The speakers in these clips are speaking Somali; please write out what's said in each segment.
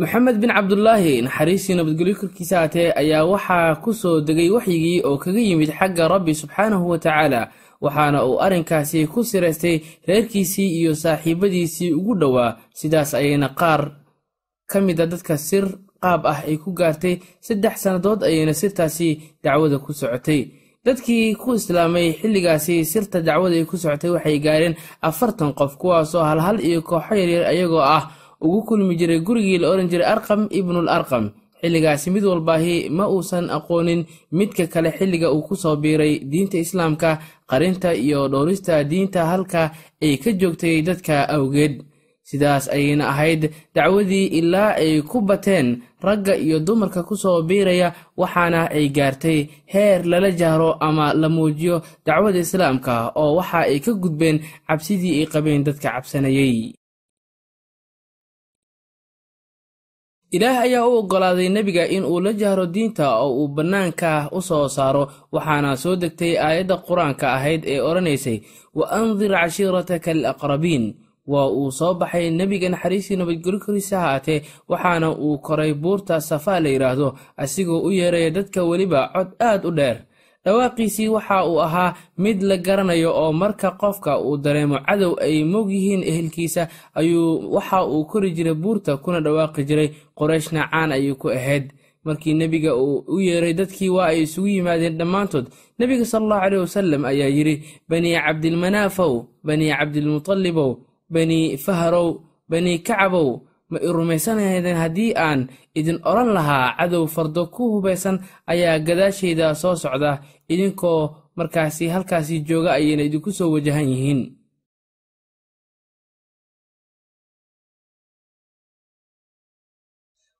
maxamed bin cabdulaahi naxariistii nabadgelyo korkiisa haatee ayaa waxaa ku soo degay waxyigii oo kaga yimid xagga rabbi subxaanahu wa tacaala waxaana uu arrinkaasi ku siraystay reerkiisii iyo saaxiibadiisii ugu dhowaa. Sidaas ayayna qaar ka mida dadka sir qaab ah ay ku gaartay saddex sannadood ayayna sirtaasi dacwada ku socotay. Dadkii ku islaamay xilligaasi sirta dacwada ay ku socotay waxay gaareen afartan qof kuwaasoo halhal iyo kooxo yaryar ayagoo ah ugu kulmi jiray gurigii la oran jiray arqam ibnul arqam. Xilligaasi mid walbaahi ma uusan aqoonin midka kale xilliga uu ku soo biiray diinta islaamka qarinta iyo dhowrista diinta halka ay ka joogtay dadka awgeed. Sidaas ayayna ahayd dacwadii ilaa ay ku bateen ragga iyo dumarka ku soo biiraya waxaana ay gaartay heer lala jahro ama la muujiyo dacwada islaamka oo waxa ay ka gudbeen cabsidii ay qabeen dadka cabsanayay ilaah ayaa u oggolaaday nebiga in uu la jahro diinta oo uu bannaanka u soo saaro waxaana soo degtay aayadda qur'aanka ahayd ee odhanaysay wa andir cashiirataka alaqrabiin. Waa uu soo baxay nebiga naxariistii nabadgelyo koriisa haatee waxaana uu koray buurta safaa la yidhaahdo asigoo u yeeraya dadka weliba cod aad u dheer dhawaaqiisii waxa uu ahaa mid la garanayo oo marka qofka uu dareemo cadow ay moog yihiin ehelkiisa ayuu waxa uu kori jiray buurta kuna dhawaaqi jiray qorayshna caan ayuu ku ahayd. Markii nebiga uu u yeeray dadkii waa ay isugu yimaadeen dhammaantood nebiga sala allahu caleyh wasalam ayaa yidhi banii cabdilmanaafow banii cabdilmutalibow banii faharow banii kacabow ma i rumaysanaydeen haddii aan idin odhan lahaa cadow fardo ku hubaysan ayaa gadaashayda soo socda. Idinkoo markaasi halkaasi jooga ayayna idinku soo wajahan yihiin.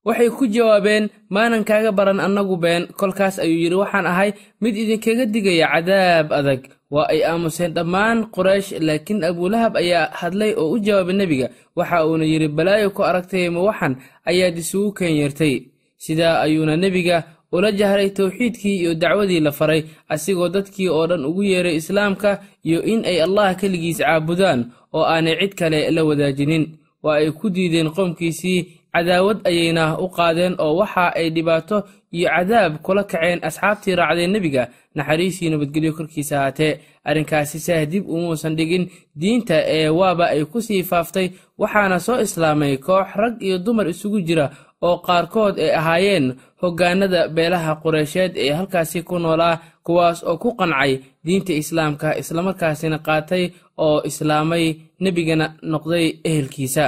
Waxay ku jawaabeen maanan kaaga baran annagu been. Kolkaas ayuu yidhi waxaan ahay mid idinkaga digaya cadaab adag waa ay aamuseen dhammaan quraysh laakiin abulahab ayaa hadlay oo u jawaabay nebiga. Waxa uuna yidhi balaayo ku aragtay ma waxan? Ayaad isugu keenyeertay. Sidaa ayuuna nebiga ula jahray towxiidkii iyo dacwadii la faray asigoo dadkii oo dhan ugu yeeray islaamka iyo in ay allah keligiis caabudaan oo aanay cid kale la wadaajinin. Waa ay ku diideen qoomkiisii cadaawad ayayna u qaadeen oo waxa ay dhibaato iyo cadaab kula kaceen asxaabtii raacdeen nebiga naxariisii nabadgelyo korkiisa haatee arrinkaasi saah dib umuusan dhigin diinta ee waaba ay ku sii faaftay waxaana soo islaamay koox rag iyo dumar isugu jira oo qaarkood ay ahaayeen hoggaanada beelaha qureysheed ee halkaasi ku noolaa kuwaas oo ku qancay diinta islaamka islamarkaasina qaatay oo islaamay nebigana noqday ehelkiisa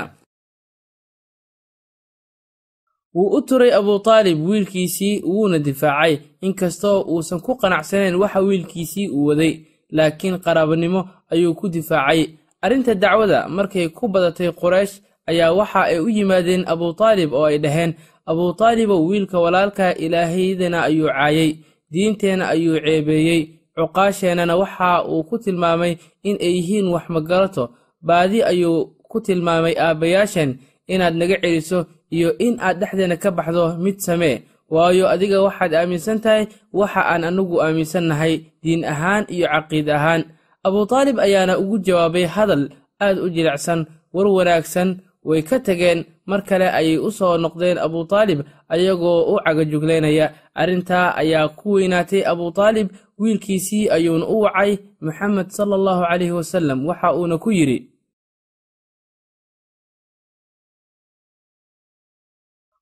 wuu u turay abutaalib wiilkiisii wuuna difaacay. Inkastoo uusan ku qanacsanayn waxa wiilkiisii uu waday. Laakiin qaraabanimo ayuu ku difaacay. Arrinta dacwada markay ku badatay quraysh ayaa waxa ay u yimaadeen abutaalib oo ay dhaheen abutaalibow wiilka walaalka ilaahaydana ayuu caayay diinteenna ayuu ceebeeyey cuqaasheennana waxa uu ku tilmaamay in ay yihiin wax magarato baadi ayuu ku tilmaamay aabbayaashan inaad naga celiso iyo in aad dhexdeena ka baxdo mid samee. Waayo adiga waxaad aaminsan tahay waxa aan anagu aaminsan nahay diin ahaan iyo caqiid ahaan. Abutaalib ayaana ugu jawaabay hadal aad u jilicsan war wanaagsan way ka tageen. Mar kale ayay u soo noqdeen abutaalib ayagoo u cagajuglaynaya arrintaa ayaa ku weynaatay abutaalib wiilkiisii ayuuna u wacay moxamed sala allahu caleyhi wasalam waxa uuna ku yidhi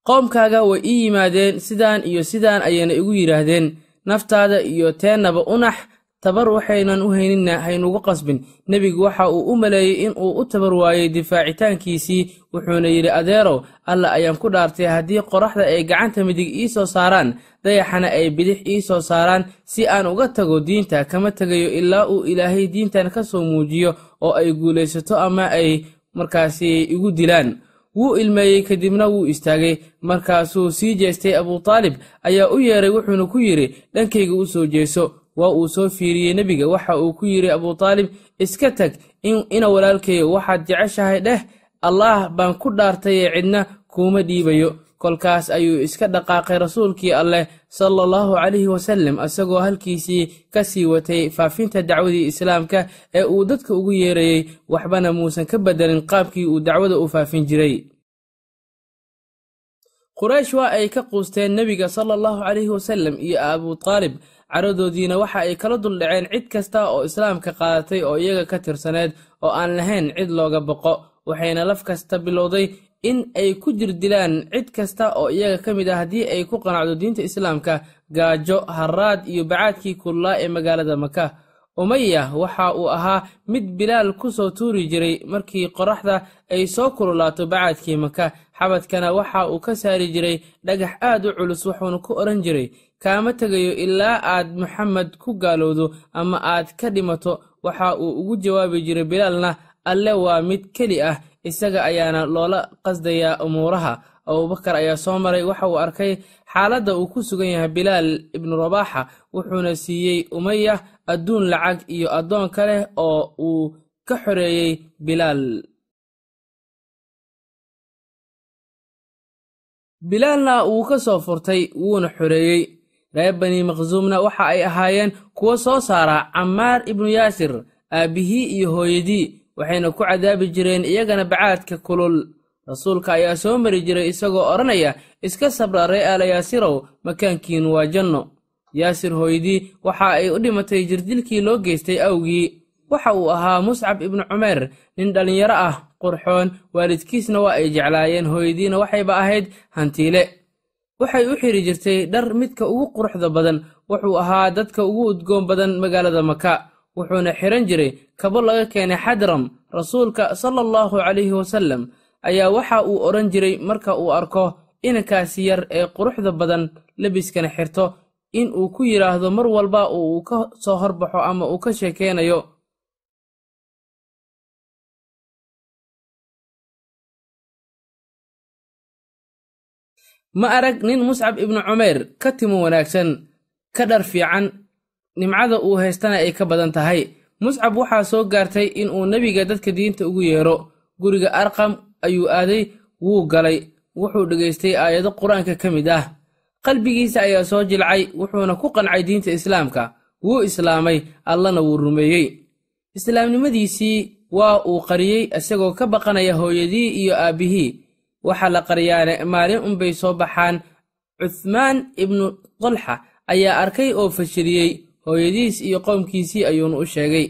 qoomkaaga way ii yimaadeen sidaan iyo sidaan ayayna igu yidhaahdeen. Naftaada iyo teennaba unax tabar waxaynan u hayninna haynugu qasbin. Nebigu waxa uu u maleeyey in uu u tabar waayey difaacitaankiisii wuxuuna yidhi adeerow alla ayaan ku dhaartay haddii qoraxda ay gacanta midig ii soo saaraan dayaxana ay bidix ii soo saaraan si aan uga tago diinta kama tegayo ilaa uu ilaahay diintan ka soo muujiyo oo ay guulaysato ama ay markaasi igu dilaan wuu ilmeeyey kadibna wuu istaagay. Markaasuu sii jeestay abutaalib ayaa u yeeray wuxuuna ku yidhi dhankayga u soo jeeso waa uu soo fiiriyey nebiga. Waxa uu ku yidhi abutaalib iska tag ina walaalkayo waxaad jeceshahay dheh allaah baan ku dhaartayee cidna kuuma dhiibayo kolkaas ayuu iska dhaqaaqay rasuulkii alleh sala allahu calayhi wasallam isagoo halkiisii ka sii watay faafinta dacwadii islaamka ee uu dadka ugu yeerayey waxbana muusan ka beddelin qaabkii uu dacwada u faafin jiray. Quraysh waa ay ka quusteen nebiga sala allahu calayhi wasallam iyo abutaalib caradoodiina waxa ay kala duldhaceen cid kasta oo islaamka qaadatay oo iyaga ka tirsaneed oo aan lahayn cid looga boqo waxayna laf kasta bilowday in ay ku jirdilaan cid kasta oo iyaga ka mid ah haddii ay ku qanacdo diinta islaamka gaajo haraad iyo bacaadkii kullaa ee magaalada maka umaya waxa uu ahaa mid bilaal ku soo tuuri jiray markii qoraxda ay soo kululaato bacaadkii maka xabadkana waxa uu ka saari jiray dhagax aad u culus wuxuuna ku odhan jiray kaama tegayo ilaa aad maxamed ku gaalowdo ama aad ka dhimato. Waxa uu ugu jawaabi jiray bilaalna alle waa mid keli ah isaga ayaana loola qasdayaa umuuraha. Abubakar ayaa soo maray waxa uu arkay xaaladda uu ku sugan yahay bilaal ibnu rabaaxa wuxuuna siiyey umaya adduun lacag iyo addoon kale oo uu ka xoreeyey bilaal. Bilaalna wuu ka soo furtay wuuna xoreeyey. Reer bani maqsuumna waxa ay ahaayeen kuwo soo saara cammaar ibnu yaasir aabbihii iyo hooyadii waxayna ku cadaabi jireen iyagana bacaadka kulul. Rasuulka ayaa soo mari jiray isagoo odhanaya iska sabra ree aala yaasirow makaankiinu waa janno. Yaasir hooydii waxa ay u dhimatay jirdilkii loo geystay awgii. Waxa uu ahaa muscab ibnu cumeer nin dhallinyaro ah qurxoon waalidkiisna waa ay jeclaayeen. Hooyadiina waxayba ahayd hantiile. Waxay u xidhi jirtay dhar midka ugu quruxda badan wuxuu ahaa dadka ugu udgoon badan magaalada maka wuxuuna xidhan jiray kabo laga keenay xadram rasuulka sala allahu calayhi wasallam ayaa waxa uu odhan jiray marka uu arko inankaasi yar ee quruxda badan lebiskana xirto in uu ku yidhaahdo mar walba uu ka soo horbaxo ama uu ka sheekeynayo. Ma arag nin muscab ibnu cumayr ka timo wanaagsan ka dhar fiican nimcada uu haystana ay ka badan tahay. Muscab waxaa soo gaartay in uu nebiga dadka diinta ugu yeero. Guriga arqam ayuu aaday wuu galay wuxuu dhegaystay aayado qur'aanka ka mid ah. Qalbigiisa ayaa soo jilcay wuxuuna ku qancay diinta islaamka. Wuu islaamay allana wuu rumeeyey. Islaamnimadiisii waa uu qariyey isagoo ka baqanaya hooyadii iyo aabbihii waxaa la qariyaane maalin unbay soo baxaan. Cuthmaan ibnu dalxa ayaa arkay oo fashiliyey hooyadiis iyo qoomkiisii ayuuna u sheegay.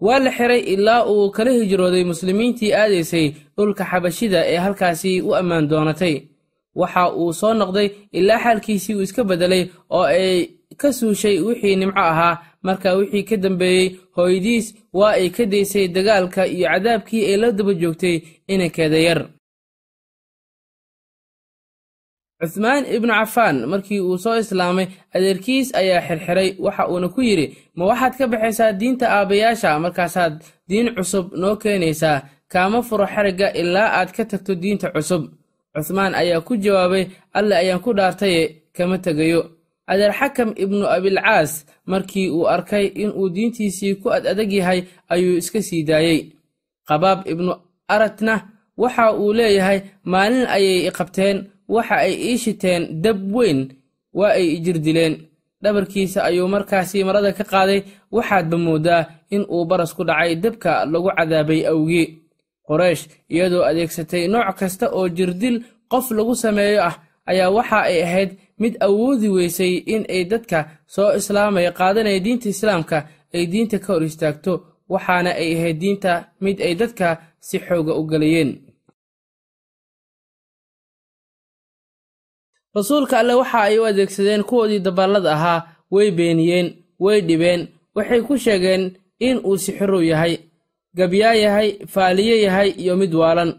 Waa la xiray ilaa uu kala hijrooday muslimiintii aadaysay dhulka xabashida ee halkaasii u ammaan doonatay. Waxa uu soo noqday ilaa xaalkiisii uu iska beddelay oo ay ka suushay wixii nimco ahaa. Marka wixii ka dambeeyey hooyadiis waa ay ka daysay dagaalka iyo cadaabkii ay la daba joogtay inankeeda yar cuthmaan ibnu cafaan markii uu soo islaamay adeerkiis ayaa xirxiray. Waxa uuna ku yidhi ma waxaad ka baxaysaa diinta aabbayaasha markaasaad diin cusub noo keenaysaa. Kaama furo xarigga ilaa aad ka tagto diinta cusub. Cuthmaan ayaa ku jawaabay alle ayaan ku dhaartaye kama tegayo adeer xakam ibnu abilcaas markii uu arkay inuu diintiisii ku ad adag yahay ayuu iska sii daayey qabaab ibnu aratna waxa uu leeyahay maalin ayay iqabteen waxa ay ii shiteen dab weyn waa ay ijir dileen. Dhabarkiisa ayuu markaasi marada ka qaaday. Waxaadba mooddaa in uu baras ku dhacay dabka lagu cadaabay awgii qoraysh iyadoo adeegsatay nooc kasta oo jirdil qof lagu sameeyo ah ayaa waxa ay ahayd mid awoodi weysay in ay dadka soo islaamaya qaadanaya diinta islaamka ay diinta ka hor istaagto waxaana ay ahayd diinta mid ay dadka si xooga u galayeen rasuulka alle waxa ay u adeegsadeen kuwoodii dabaallada ahaa way beeniyeen way dhibeen waxay ku sheegeen in uu sixirow yahay gabyaa yahay faaliye yahay iyo mid waalan.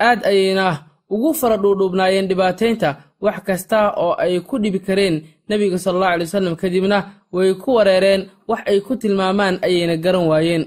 Aad ayayna ugu fara dhuudhuubnaayeen dhibaataynta wax kasta oo ay ku dhibi kareen nebiga sal allahu alay wasallam kadibna way ku wareereen wax ay ku tilmaamaan ayayna garan waayeen.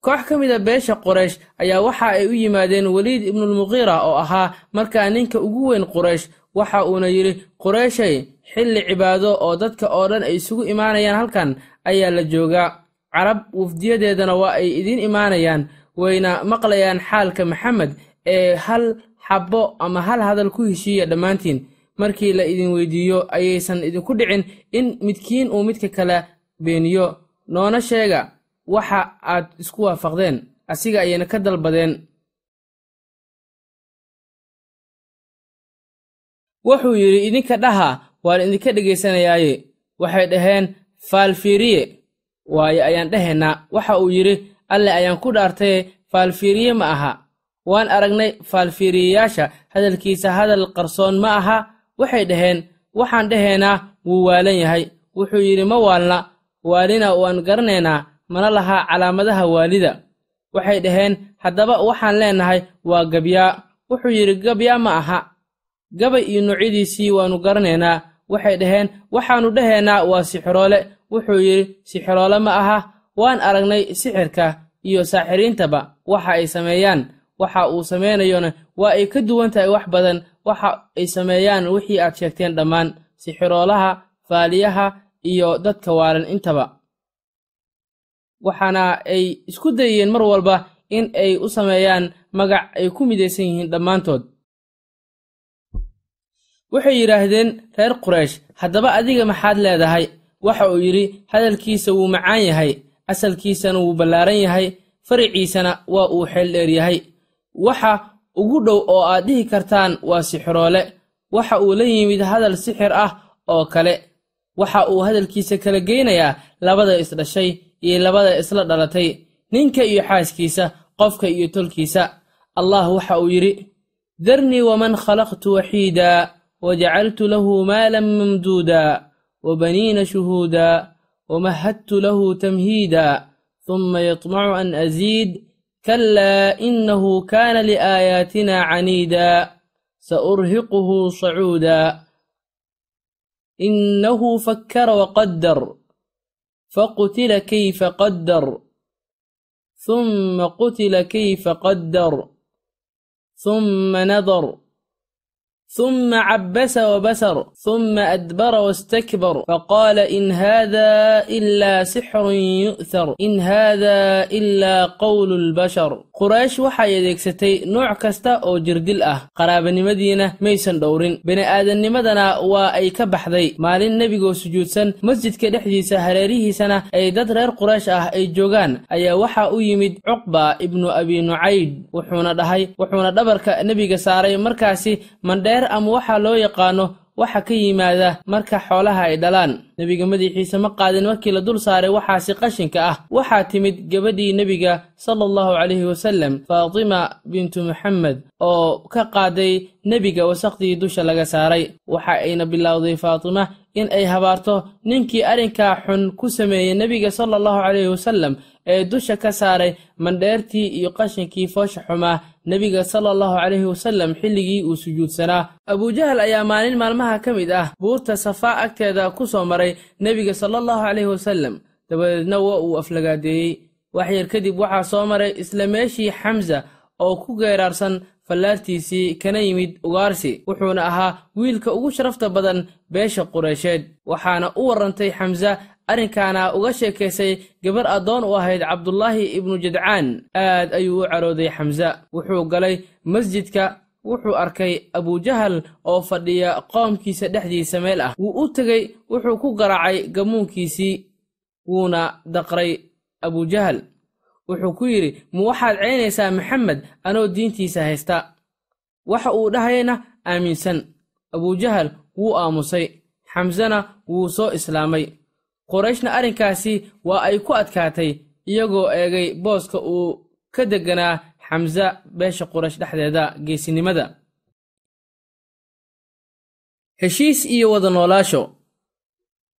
Koox ka mid a beesha qoraysh ayaa waxa ay u yimaadeen weliid ibnulmuqiira oo ahaa markaa ninka ugu weyn quraysh waxa uuna yidhi qureyshay xilli cibaado oo dadka oo dhan ay isugu imaanayaan halkan ayaa la joogaa. Carab wufdiyadeedana waa ay idiin imaanayaan wayna maqlayaan xaalka maxamed ee hal xabbo ama hal hadal ku heshiiya dhammaantiin. Markii la idin weydiiyo ayaysan idinku dhicin in midkiin uu midka kale beeniyo. Noona sheega waxa aad isku waafaqdeen asiga ayayna ka dalbadeen wuxuu yidhi idinka dhaha waan idinka dhegaysanayaaye waxay dhaheen faalfiiriye waayo ayaan dhahaynaa waxa uu yidhi alle ayaan ku dhaartaye faalfiiriye ma aha. Waan aragnay faalfiiriyeyaasha hadalkiisa hadal qarsoon ma aha. Waxay dhaheen waxaan dhahaynaa wuu waalan yahay. Wuxuu yidhi ma waalna waalina waan garanaynaa mana laha calaamadaha waalida. Waxay dhaheen haddaba waxaan leennahay waa gabyaa. Wuxuu yidhi gabyaa ma aha gabay iyo noocyadiisii waannu garanaynaa. Waxay dhaheen waxaannu dhahaynaa waa sixiroole wuxuu yidhi sixiroole ma aha waan aragnay sixirka iyo saaxiriintaba. Waxa ay sameeyaan waxa uu samaynayona waa ay ka duwan tahay wax badan. Waxa ay sameeyaan wixii aad sheegteen dhammaan. Sixiroolaha faaliyaha iyo dadka waalan intaba. Waxaana ay isku dayeen mar walba in ay u sameeyaan magac ay ku midaysan yihiin dhammaantood waxay yidhaahdeen reer quraysh haddaba adiga maxaad leedahay? Waxa uu yidhi hadalkiisa wuu macaan yahay asalkiisana wuu ballaaran yahay fariciisana waa uu xeeldheer yahay. Waxa ugu dhow oo aad dhihi kartaan waa sixiroole waxa uu la yimid hadal sixir ah oo kale. Waxa uu hadalkiisa kala geynayaa labada isdhashay iyo labada isla dhalatay ninka iyo xaaskiisa qofka iyo tolkiisa. Allah waxa uu yidhi darnii waman khalaqtu waxiida وجعلت له مالا ممدودا وبنين شهودا ومهدت له تمهيدا ثم يطمع أن أزيد كلا إنه كان لآياتنا عنيدا سأرهقه صعودا إنه فكر وقدر فقتل كيف قدر ثم قتل كيف قدر ثم نظر ثم عبس وبسر ثم أدبر واستكبر فقال إن هذا إلا سحر يؤثر إن هذا إلا قول البشر quraysh waxay adeegsatay nooc kasta oo jirdil ah qaraabanimadiina maysan dhowrin bini'aadamnimadana waa ay ka baxday maalin nebigoo sujuudsan masjidka dhexdiisa hareerihiisana ay dad reer quraysh ah ay joogaan ayaa waxa u yimid cuqba ibnu abi nucayd wuxuuna dhahay wuxuuna dhabarka nebiga saaray markaasi mandheer ama waxaa loo yaqaano waxa ka yimaada marka xoolaha ay dhalaan. Nebiga madaxiisa ma qaadin markii la dul saaray waxaasi qashinka ah. Waxaa timid gabadhii nebiga sala allahu calayhi wasallam faatima bintu muxamed oo ka qaaday nebiga wasaqdii dusha laga saaray. Waxa ayna bilowday faatima in ay habaarto ninkii arrinkaa xun ku sameeyey nebiga sala allahu calayhi wasallam ee dusha ka saaray mandheertii iyo qashinkii foosha xumaa nebiga sala allahu calayhi wasallam xilligii uu sujuudsanaa. Abujahal ayaa maalin maalmaha ka mid ah buurta safaa agteeda ku soo maray nebiga sala allahu calayhi wasallam. Dabadeedna waa uu aflagaadeeyey. Waxyar kadib waxaa soo maray isla meeshii xamsa oo ku geeraarsan fallaartiisii kana yimid ugaarsi wuxuuna ahaa wiilka ugu sharafta badan beesha qureysheed waxaana u warrantay xamsa arrinkaana uga sheekaysay gabar addoon u ahayd cabdulaahi ibnu jadcaan. Aad ayuu u carooday xamsa wuxuu galay masjidka wuxuu arkay abujahal oo fadhiya qoomkiisa dhexdiisa meel ah. Wuu u tegey wuxuu ku garaacay gamuunkiisii wuuna daqray abujahal wuxuu ku yidhi ma waxaad ceynaysaa maxamed? Anoo diintiisa haysta. Waxa uu dhahayna aaminsan. Abujahal wuu aamusay. Xamsena wuu soo islaamay qorayshna arrinkaasi waa ay ku adkaatay iyagoo eegay booska uu ka degganaa xamsa beesha quraysh dhexdeeda geesinimada. Heshiis iyo wada noolaasho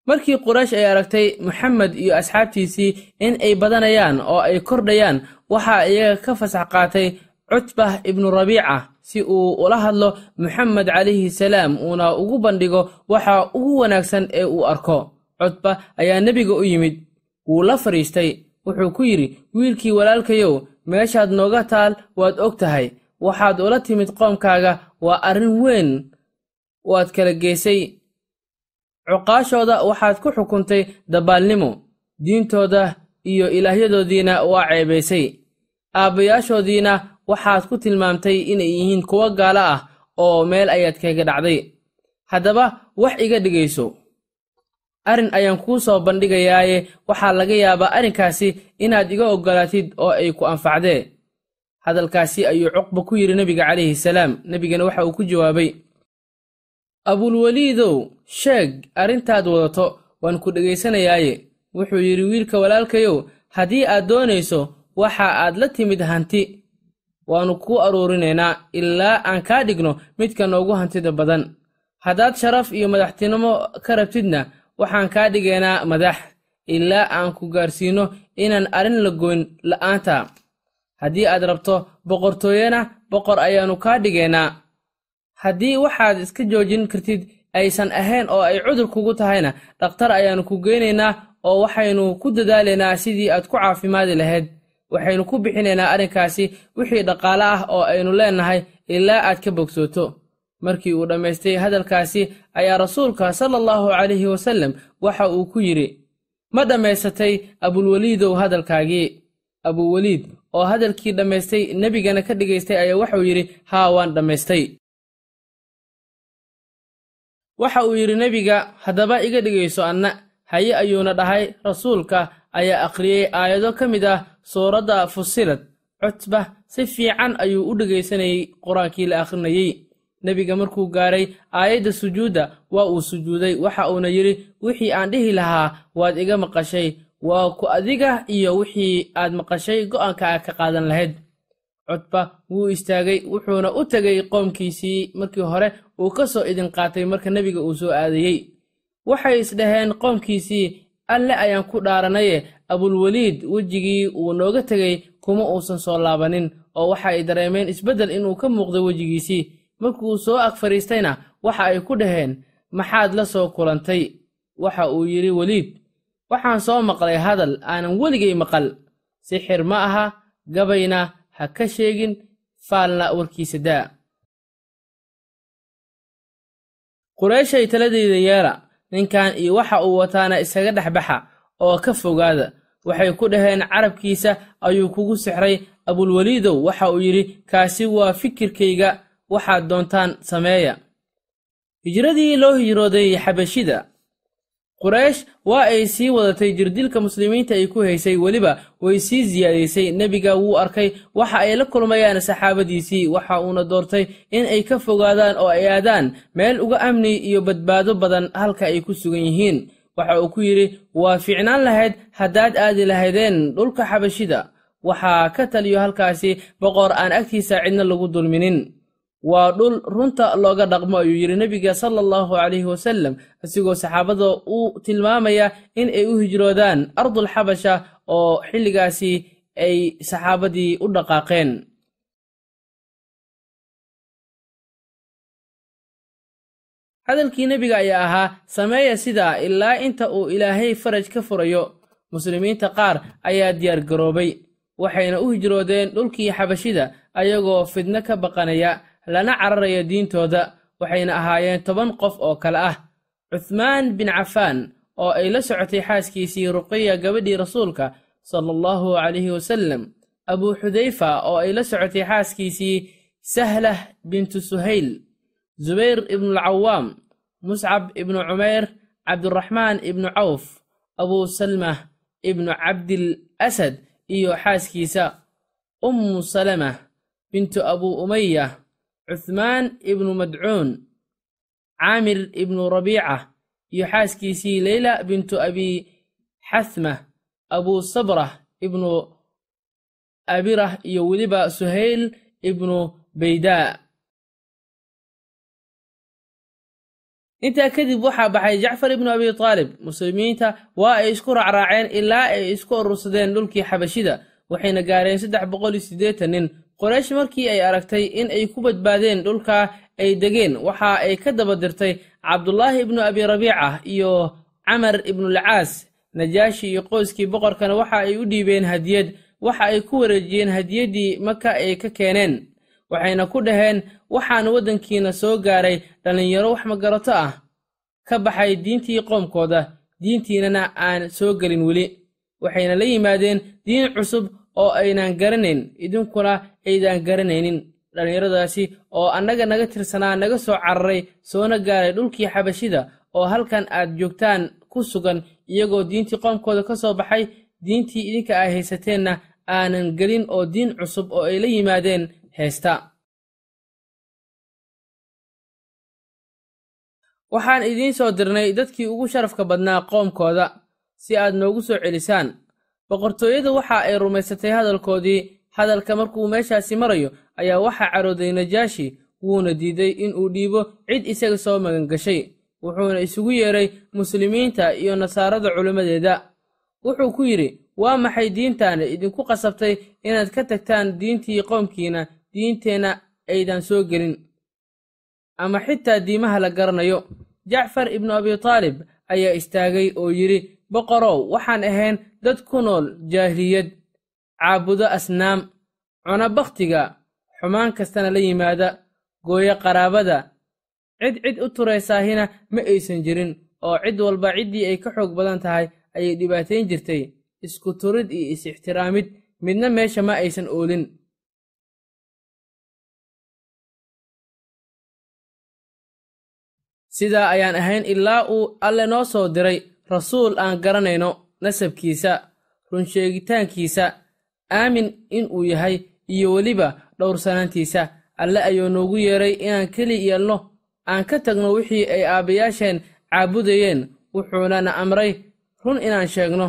markii quraysh ay aragtay moxamed iyo asxaabtiisii in ay badanayaan oo ay kordhayaan waxaa iyaga ka fasax qaatay cutbah ibnu rabiica si uu ula hadlo moxamed calayhi salaam uuna ugu bandhigo waxa ugu wanaagsan ee uu arko cutba ayaa nebiga u yimid. Wuu la fadhiistay wuxuu ku yidhi wiilkii walaalkayow meeshaad nooga taal waad og tahay. Waxaad ula timid qoomkaaga. Waa arrin weyn. Waad kala geysay. Cuqaashooda waxaad ku xukuntay dabaalnimo diintooda iyo ilaahyadoodiina waa ceebaysay aabbayaashoodiina waxaad ku tilmaamtay inay yihiin kuwo gaalo ah oo meel ayaad kaga dhacday. Haddaba wax iga dhigayso arrin ayaan kuu soo bandhigayaaye. Waxaa laga yaabaa arrinkaasi inaad iga oggolaatid oo ay ku anfacdee hadalkaasi ayuu cuqba ku yidhi nebiga calayhi salaam. Nebigana waxa uu ku jawaabay abulweliidow sheeg arrintaad wadato waan ku dhegaysanayaaye wuxuu yidhi wiilka walaalkayow haddii aad doonayso waxa aad la timid hanti. Waannu kuu aruurinaynaa ilaa aan kaa dhigno midka noogu hantida badan. Haddaad sharaf iyo madaxtinimo ka rabtidna waxaan kaa dhigaynaa madax ilaa aan ku gaarsiinno inaan arrin la goyn la'aanta. Haddii aad rabto boqortooyena boqor ayaannu kaa dhigaynaa. Haddii waxaad iska joojin kartid aysan ahayn oo ay cudur kugu tahayna dhakhtar ayaannu ku geynaynaa oo waxaynu ku dadaalaynaa sidii aad ku caafimaadi lahayd. Waxaynu ku bixinaynaa arrinkaasi wixii dhaqaale ah oo aynu leennahay ilaa aad ka bogsooto markii uu dhammaystay hadalkaasi ayaa rasuulka sala allahu calayhi wasallam waxa uu ku yidhi ma dhammaysatay abulweliidow hadalkaagii? Abuweliid oo hadalkii dhammaystay nebigana ka dhigaystay ayaa waxauu yidhi haa waan dhammaystay. Waxa uu yidhi nebiga haddaba iga dhigayso anna. Haye ayuuna dhahay rasuulka ayaa akhriyey aayado ka mid ah suuradda fusilad cutba si fiican ayuu u dhegaysanayey qur'aankii la akhrinayey nebiga markuu gaaray aayadda sujuudda waa uu sujuuday. Waxa uuna yidhi wixii aan dhihi lahaa waad iga maqashay. Waa ku adiga iyo wixii aad maqashay go'aanka aad ka qaadan lahayd. Cutba wuu istaagay wuxuuna u tegay qoomkiisii markii hore uu ka soo idin qaatay marka nebiga uu soo aadayey. Waxay isdhaheen qoomkiisii alle ayaan ku dhaaranaye. Abulweliid wejigii uu nooga tegey kuma uusan soo laabanin. Oo waxa ay dareemeen isbeddel inuu ka muuqday wejigiisii markuu soo ag fadhiistayna waxa ay ku dhaheen maxaad la soo kulantay? Waxa uu yidhi weliid waxaan soo maqlay hadal aanan weligay maqal. Sixir ma aha gabayna ha ka sheegin faalna warkiisa daa. Qureeshay taladayda yeela ninkan iyo waxa uu wataana isaga dhexbaxa oo ka fogaada. Waxay ku dhaheen carabkiisa ayuu kugu sixray abulweliidow waxa uu yidhi kaasi waa fikirkayga waxaad doontaan sameeya. Hijradii loo hijrooday xabashida. Quraysh waa ay sii wadatay jirdilka muslimiinta ay ku haysay weliba way sii siyaadaysay nebiga wuu arkay waxa ay la kulmayaan saxaabadiisii waxa uuna doortay in ay ka fogaadaan oo ay aadaan meel uga amni iyo badbaado badan halka ay ku sugan yihiin. Waxa uu ku yidhi waa fiicnaan lahayd haddaad aadi lahaydeen dhulka xabashida. Waxaa ka taliyo halkaasi boqor aan agtiisa cidna lagu dulminin waa dhul runta looga dhaqmo ayuu yidhi nebiga sala allahu calayhi wasallam isigoo saxaabada u tilmaamaya in ay u hijroodaan ardul xabasha oo xilligaasi ay saxaabadii u dhaqaaqeen. Hadalkii nebiga ayaa ahaa sameeya sidaa ilaa inta uu ilaahay faraj ka furayo muslimiinta qaar ayaa diyaar garoobay waxayna u hijroodeen dhulkii xabashida ayagoo fidno ka baqanaya lana cararaya diintooda waxayna ahaayeen toban qof oo kale ah. Cuthmaan bin cafaan oo ay la socotay xaaskiisii ruqiya gabadhii rasuulka sala allahu calayhi wasallam. Abuu xudayfa oo ay la socotay xaaskiisii sahlah bintu suhayl. Zubayr ibnualcawaam muscab ibnu cumayr cabduraxmaan ibnu cawf abuu salmah ibnu cabdil asad iyo xaaskiisa ummu salama bintu abuu umaya cuthmaan ibnu madcuun caamir ibnu rabiica iyo xaaskiisii leyla bintu abi xathma abuu sabrah ibnu abirah iyo weliba suhayl ibnu baydaa. Intaa kadib waxaa baxay jacfar ibnu abi taalib. Muslimiinta waa ay isku raacraaceen ilaa ay isku urursadeen dhulkii xabashida waxayna gaareen saddex boqol iyo siddeetan nin qoraysh markii ay aragtay in ay ku badbaadeen dhulkaa ay degeen waxa ay ka daba dirtay cabdulaahi ibnu abi rabiica iyo camar ibnulcaas najaashi iyo qoyskii boqorkana waxa ay u dhiibeen hadiyad waxa ay ku wareejiyeen hadiyaddii maka ay ka keeneen. Waxayna ku dhaheen waxaan waddankiina soo gaaray dhallinyaro wax magarato ah. Ka baxay diintii qoomkooda diintiinana aan soo gelin weli waxayna la yimaadeen diin cusub oo aynan garanayn idinkuna aydaan garanaynin. Dhallinyaradaasi oo annaga naga tirsanaa naga soo cararay soona gaaray dhulkii xabashida oo halkan aad joogtaan ku sugan iyagoo diintii qoomkooda ka soo baxay diintii idinka ay haysateenna aanan gelin oo diin cusub oo ay la yimaadeen heesta. Waxaan idiin soo dirnay dadkii ugu sharafka badnaa qoomkooda si aad noogu soo celisaan. Boqortooyadu waxa ay rumaysatay hadalkoodii hadalka markuu meeshaasi marayo ayaa waxaa carooday najaashi wuuna diiday inuu dhiibo cid isaga soo magangashay wuxuuna isugu yeedhay muslimiinta iyo nasaarada culimmadeeda. Wuxuu ku yidhi waa maxay diintaana idinku qasabtay inaad ka tagtaan diintii qoomkiina diinteenna aydan soo gelin? Ama xitaa diimaha la garanayo? Jacfar ibnu abitaalib ayaa istaagay oo yidhi boqorow waxaan ahayn dad ku nool jaahiliyad caabudo asnaam cuna bakhtiga xumaan kastana la yimaada gooyo qaraabada. Cid cid u turaysaahina ma aysan jirin oo cid walba ciddii ay ka xoog badan tahay ayay dhibaatayn jirtay. Isku turid iyo is-ixtiraamid midna meesha ma aysan oolin. Sidaa ayaan ahayn ilaa uu alle noo soo diray rasuul aan garanayno nasabkiisa runsheegitaankiisa aamin inuu yahay iyo weliba dhowrsanaantiisa alle ayuu noogu yeedhay inaan keli yeelno aan ka tagno wixii ay aabbayaasheen caabudayeen wuxuunana amray run inaan sheegno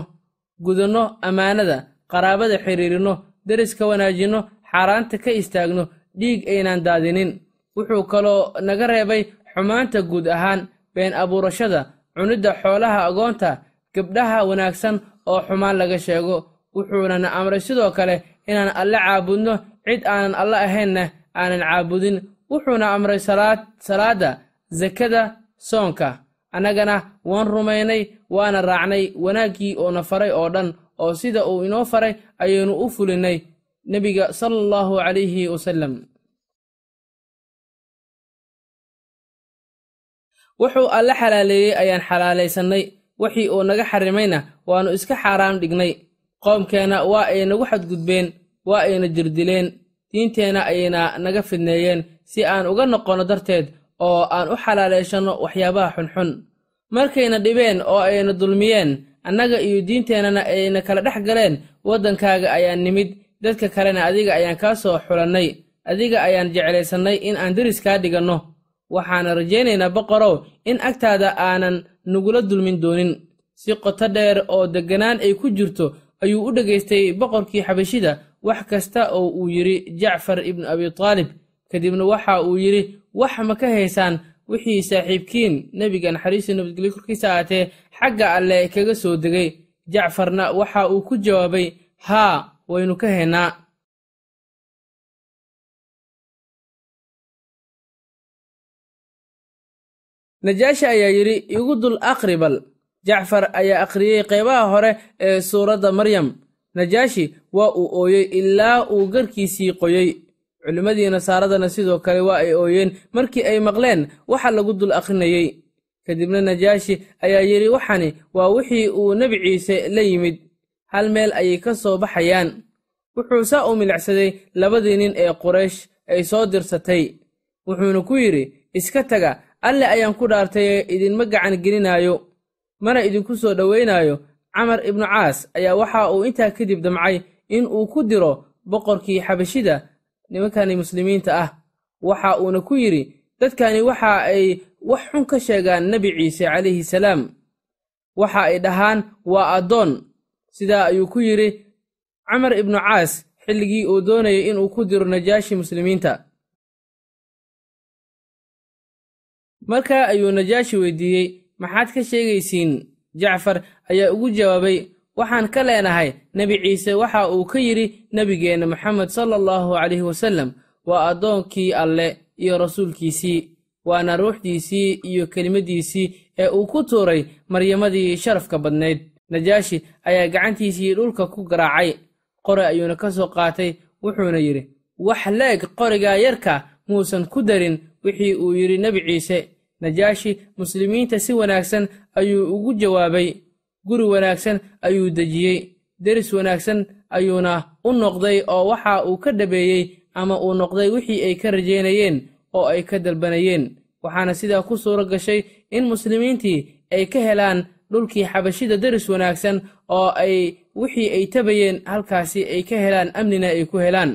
gudanno ammaanada qaraabada xidhiirinno deriska wanaajinno xaaraanta ka istaagno dhiig aynaan daadinin. Wuxuu kaloo naga reebay xumaanta guud ahaan been abuurashada cunidda xoolaha agoonta gabdhaha wanaagsan oo xumaan laga sheego. Wuxuunana amray sidoo kale inaan alle caabudno cid aanan alle ahaynna aanan caabudin. Wuxuuna amray salaadda sakada soonka. Annagana waan rumaynay waana raacnay wanaaggii oona faray oo dhan oo sida uu inoo faray ayaynu u fulinnay nebiga sala allahu calayhi wasallam wuxuu alle xalaaleeyey ayaan xalaalaysannay wixii uu naga xarimayna waannu iska xaaraam dhignay. Qoomkeenna waa ay nagu xadgudbeen waa ayna jirdileen. Diinteenna ayayna naga fidneeyeen. Si aan uga noqonno darteed oo aan u xalaalayshanno waxyaabaha xunxun. Markayna dhibeen oo ayna dulmiyeen annaga iyo diinteennana ayna kala dhex galeen waddankaaga ayaan nimid. Dadka kalena adiga ayaan kaa soo xulannay. Adiga ayaan jeclaysannay in aan deris kaa dhiganno waxaana rajaynaynaa boqorow in agtaada aanan nagula dulmin doonin. Si qoto dheer oo degganaan ay ku jirto ayuu u dhegaystay boqorkii xabashida wax kasta oo uu yidhi jacfar ibnu abitaalib kadibna waxa uu yidhi wax ma ka haysaan wixii saaxiibkiin nebiga naxariistii nabadgelyo korkiisa aatee xagga alleh kaga soo degay. Jacfarna waxa uu ku jawaabay haa waynu ka haynaa najaashi ayaa yidhi igu dul aqribal. Jacfar ayaa akhriyey qeybaha hore ee suuradda maryam. Najaashi waa uu ooyey ilaa uu garkiisii qoyey culimmadii nasaaradana sidoo kale waa ay ooyeen. Markii ay maqleen waxa lagu dul akhrinayey kadibna najaashi ayaa yidhi waxani waa wixii uu nebi ciise la yimid. Hal meel ayay ka soo baxayaan. Wuxuu saa u milicsaday labadii nin ee quraysh ay soo dirsatay. Wuxuuna ku yidhi iska taga alle ayaan ku dhaartayee idinma gacan gelinaayo mana idinku soo dhowaynaayo camar ibnu caas ayaa waxa uu intaa kadib damcay in uu ku diro boqorkii xabashida nimankani muslimiinta ah. Waxa uuna ku yidhi dadkani waxa ay wax xun ka sheegaan nebi ciise calayhi salaam. Waxa ay dhahaan waa addoon. Sidaa ayuu ku yidhi camar ibnu caas xilligii uu doonayay inuu ku diro najaashi muslimiinta markaa ayuu najaashi weydiiyey maxaad ka sheegaysiin jacfar? Ayaa ugu jawaabay waxaan ka leenahay nebi ciise waxa uu ka yidhi nebigeenna moxamed sala allahu calayhi wasallam waa addoonkii alle iyo rasuulkiisii waana ruuxdiisii iyo kelimaddiisii ee uu ku tuuray maryamadii sharafka badnayd najaashi ayaa gacantiisii dhulka ku garaacay. Qori ayuuna ka soo qaatay wuxuuna yidhi wax leeg qorigaa yarka muusan ku darin wixii uu yidhi nebi ciise najaashi muslimiinta si wanaagsan ayuu ugu jawaabay guri wanaagsan ayuu dejiyey deris wanaagsan ayuuna u noqday oo waxa uu ka dhabeeyey ama uu noqday wixii ay ka rajaynayeen oo ay ka dalbanayeen. Waxaana sidaa ku suuro gashay in muslimiintii ay ka helaan dhulkii xabashida deris wanaagsan oo ay wixii ay tabayeen halkaasi ay ka helaan amnina ay ku helaan